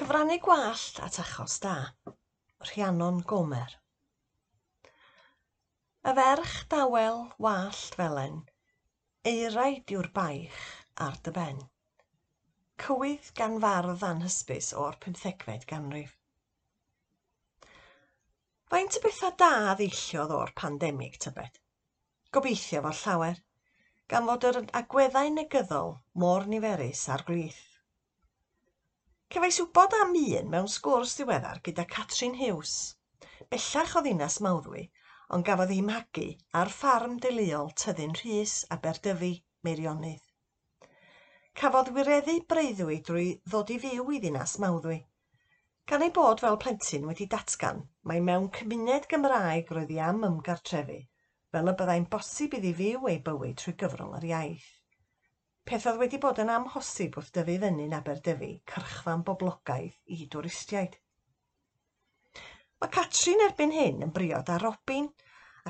Cyfrannu gwallt at achos da. Rhiannon Gomer. Y ferch dawel wallt felen, eiraid yw'r baich ar dy ben. Cywydd gan fardd anhysbys o'r pymthegfed ganrif. Faint o bethau da ddillodd o'r pandemig tybed? Gobeithio fo'r llawer, gan fod yr agweddau negyddol mor niferus a'r glith. Cefais wybod am un mewn sgwrs ddiweddar gyda Catrin Hughes. bellach o ddinas Mawddwy, ond gafodd ei magu ar ffarm deuluol Tyddin Rhys, a Berdyfu, Meirionydd. Cafodd wireddu breiddwy drwy ddod i fyw i ddinas Mawddwy. Gan ei bod fel plentyn wedi datgan mae mewn cymuned Gymraeg roedd hi am ymgartrefu, fel y byddai'n bosib iddi fyw ei bywyd trwy gyfrwng yr iaith peth oedd wedi bod yn amhosib wrth dyfu fyny yn Aberdyfi cyrchfan boblogaidd i dwristiaid. Mae Catrin erbyn hyn yn briod â Robin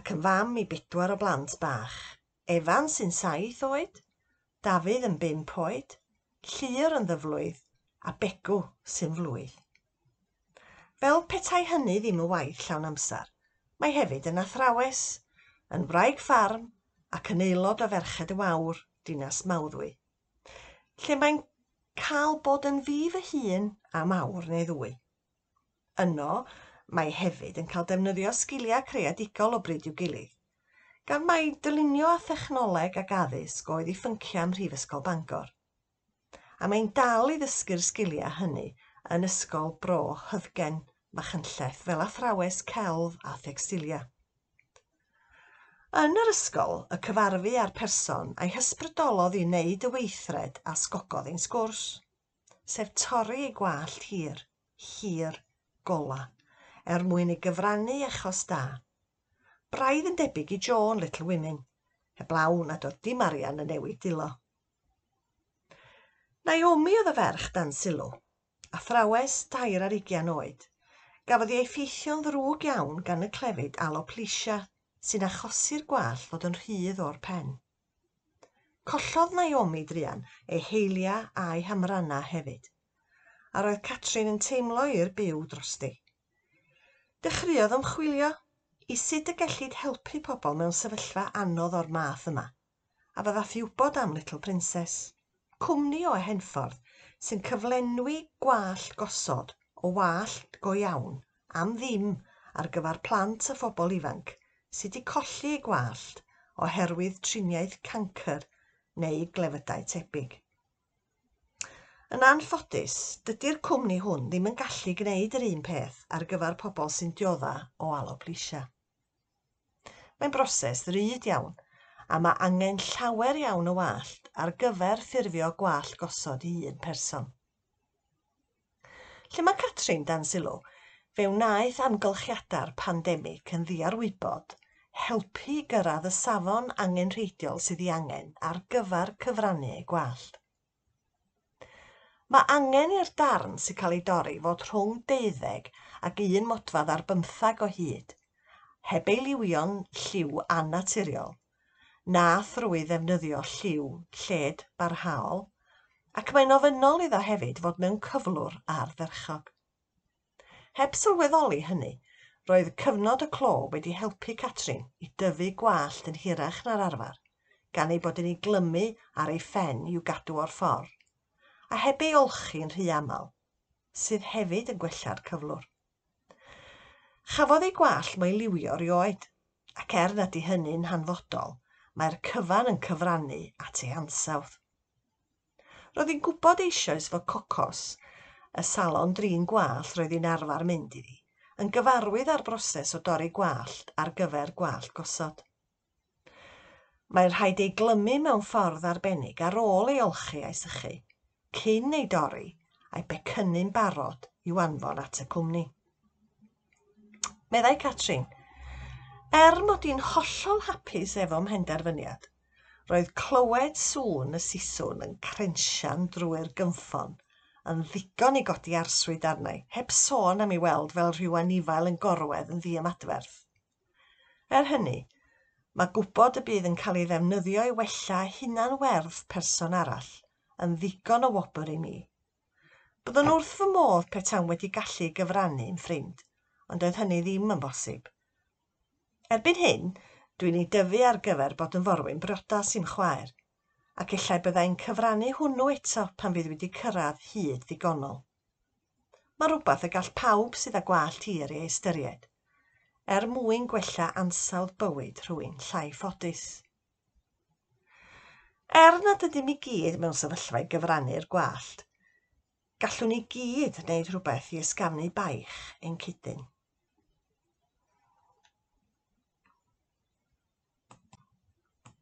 ac yn fam i bedwar o blant bach. Efan sy'n saith oed, Dafydd yn bump oed, Llyr yn ddyflwydd a Begw sy'n flwydd. Fel petai hynny ddim yn waith llawn amser, mae hefyd yn athrawes, yn wraig ffarm ac yn aelod o Ferched y Wawr dinas mawddwy, lle mae'n cael bod yn fi fy hun am awr neu ddwy. Yno, mae hefyd yn cael defnyddio sgiliau creadigol o bryd i'w gilydd, gan mae dylunio a thechnoleg ac addysg oedd ei ffyncia ym Mhrifysgol Bangor. A mae'n dal i ddysgu'r sgiliau hynny yn Ysgol Bro Hyddgen, Machynlleth fel athrawes celf a thecstilia. Yn yr ysgol, y cyfarfu a'r person a'i hysbrydolodd i wneud y weithred a sgogodd ein sgwrs, sef torri ei gwallt hir, hir gola, er mwyn ei gyfrannu achos da. Braidd yn debyg i John Little Women, heblaw nad oedd dim arian yn newid dilo. Naomi oedd y ferch dan sylw, athrawes dair ar ugian oed. Gafodd ei effeithio'n ddrwg iawn gan y clefyd aloplesia sy'n achosi'r gwall fod yn rhydd o'r pen. Collodd Naomi Drian ei heilia a'i hamranna hefyd, a roedd Catrin yn teimlo i'r byw drosti. Dechreuodd ymchwilio i sut y gellid helpu pobl mewn sefyllfa anodd o'r math yma, a fe i wybod am Little Princess, cwmni o ehenffordd sy'n cyflenwi gwallt gosod o wallt go iawn am ddim ar gyfer plant a phobl ifanc sydd wedi colli eu gwallt oherwydd triniaeth cancer neu glefydau tebyg. Yn anffodus, dydy'r cwmni hwn ddim yn gallu gwneud yr un peth ar gyfer pobl sy'n diodda o alopecia. Mae'n broses ryd iawn, a mae angen llawer iawn o wallt ar gyfer ffurfio gwallt gosod i un person. Lle mae Catrin dan sylw Fe wnaeth amgylchiadau'r pandemig yn ddiarwybod helpu gyrraedd y safon angenrheidiol sydd ei angen ar gyfar cyfrannu gwallt. Mae angen i'r darn sy'n cael ei dorri fod rhwng deuddeg ac un modfad ar bymthag o hyd, heb ei liwio'n lliw annaturiol, na thrwy ddefnyddio lliw lled barhaol, ac mae'n ofynol iddo hefyd fod mewn cyflwr ardderchog. Heb sylweddoli hynny, roedd cyfnod y clo wedi helpu Catrin i dyfu gwallt yn hirach na'r arfer, gan ei bod yn ei glymu ar ei ffen i'w gadw o'r ffordd, a heb ei olchi'n rhy aml, sydd hefyd yn gwella'r cyflwr. Chafodd ei gwallt mae liwio rioed, ac er nad i hynny'n hanfodol, mae'r cyfan yn cyfrannu at ei ansawdd. Roedd hi'n gwybod eisoes fod cocos y salon drin gwallt roedd hi'n arfer mynd iddi, yn gyfarwydd â'r broses o dorri gwallt ar gyfer gwallt gosod. Mae'n rhaid ei glymu mewn ffordd arbennig ar ôl ei olchi a'i sychu, cyn ei dorri a'i becynnu'n barod i'w anfon at y cwmni. Meddai Catrin, er mod i'n hollol hapus efo mhenderfyniad, roedd clywed sŵn y siswrn yn crensian drwy'r gymffon yn ddigon i godi arswyd arnau, heb sôn am ei weld fel rhyw anifail yn gorwedd yn ddiymadferth. Er hynny, mae gwybod y bydd yn cael ei ddefnyddio i wella hunanwerth person arall yn ddigon o wobr i mi. Byddwn wrth fy modd petawn wedi gallu gyfrannu'n ffrind, ond oedd hynny ddim yn bosib. Erbyn hyn, dwi'n ei dyfu ar gyfer bod yn forwyn briodas i'n chwaer, ac ella byddai'n cyfrannu hwnnw eto pan fydd wedi cyrraedd hyd ddigonol. Mae rhywbeth y gall pawb sydd â gwallt hir ei ystyried, er mwyn gwella ansawdd bywyd rhywun llai ffodus. Er nad ydym i gyd mewn sefyllfa i gyfrannu'r gwallt, gallwn ni gyd wneud rhywbeth i ysgafnu baich ein cydyn.